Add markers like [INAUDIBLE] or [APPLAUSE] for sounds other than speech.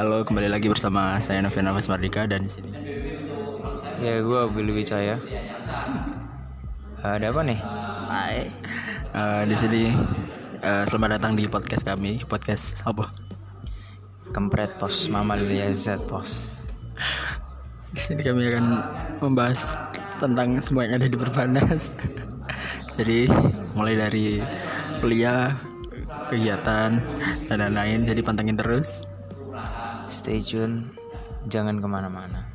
Halo, kembali lagi bersama saya Novian Nafas Mardika dan di sini. Ya, gue Billy Wicaya. Ada apa nih? Hai. Eh, di sini eh, selamat datang di podcast kami. Podcast apa? Kempretos Mamalia Zetos. Di sini kami akan membahas tentang semua yang ada di Perbanas. [LAUGHS] Jadi mulai dari kuliah, kegiatan dan lain-lain. Jadi pantengin terus. Stay tune. Jangan ke mana-mana.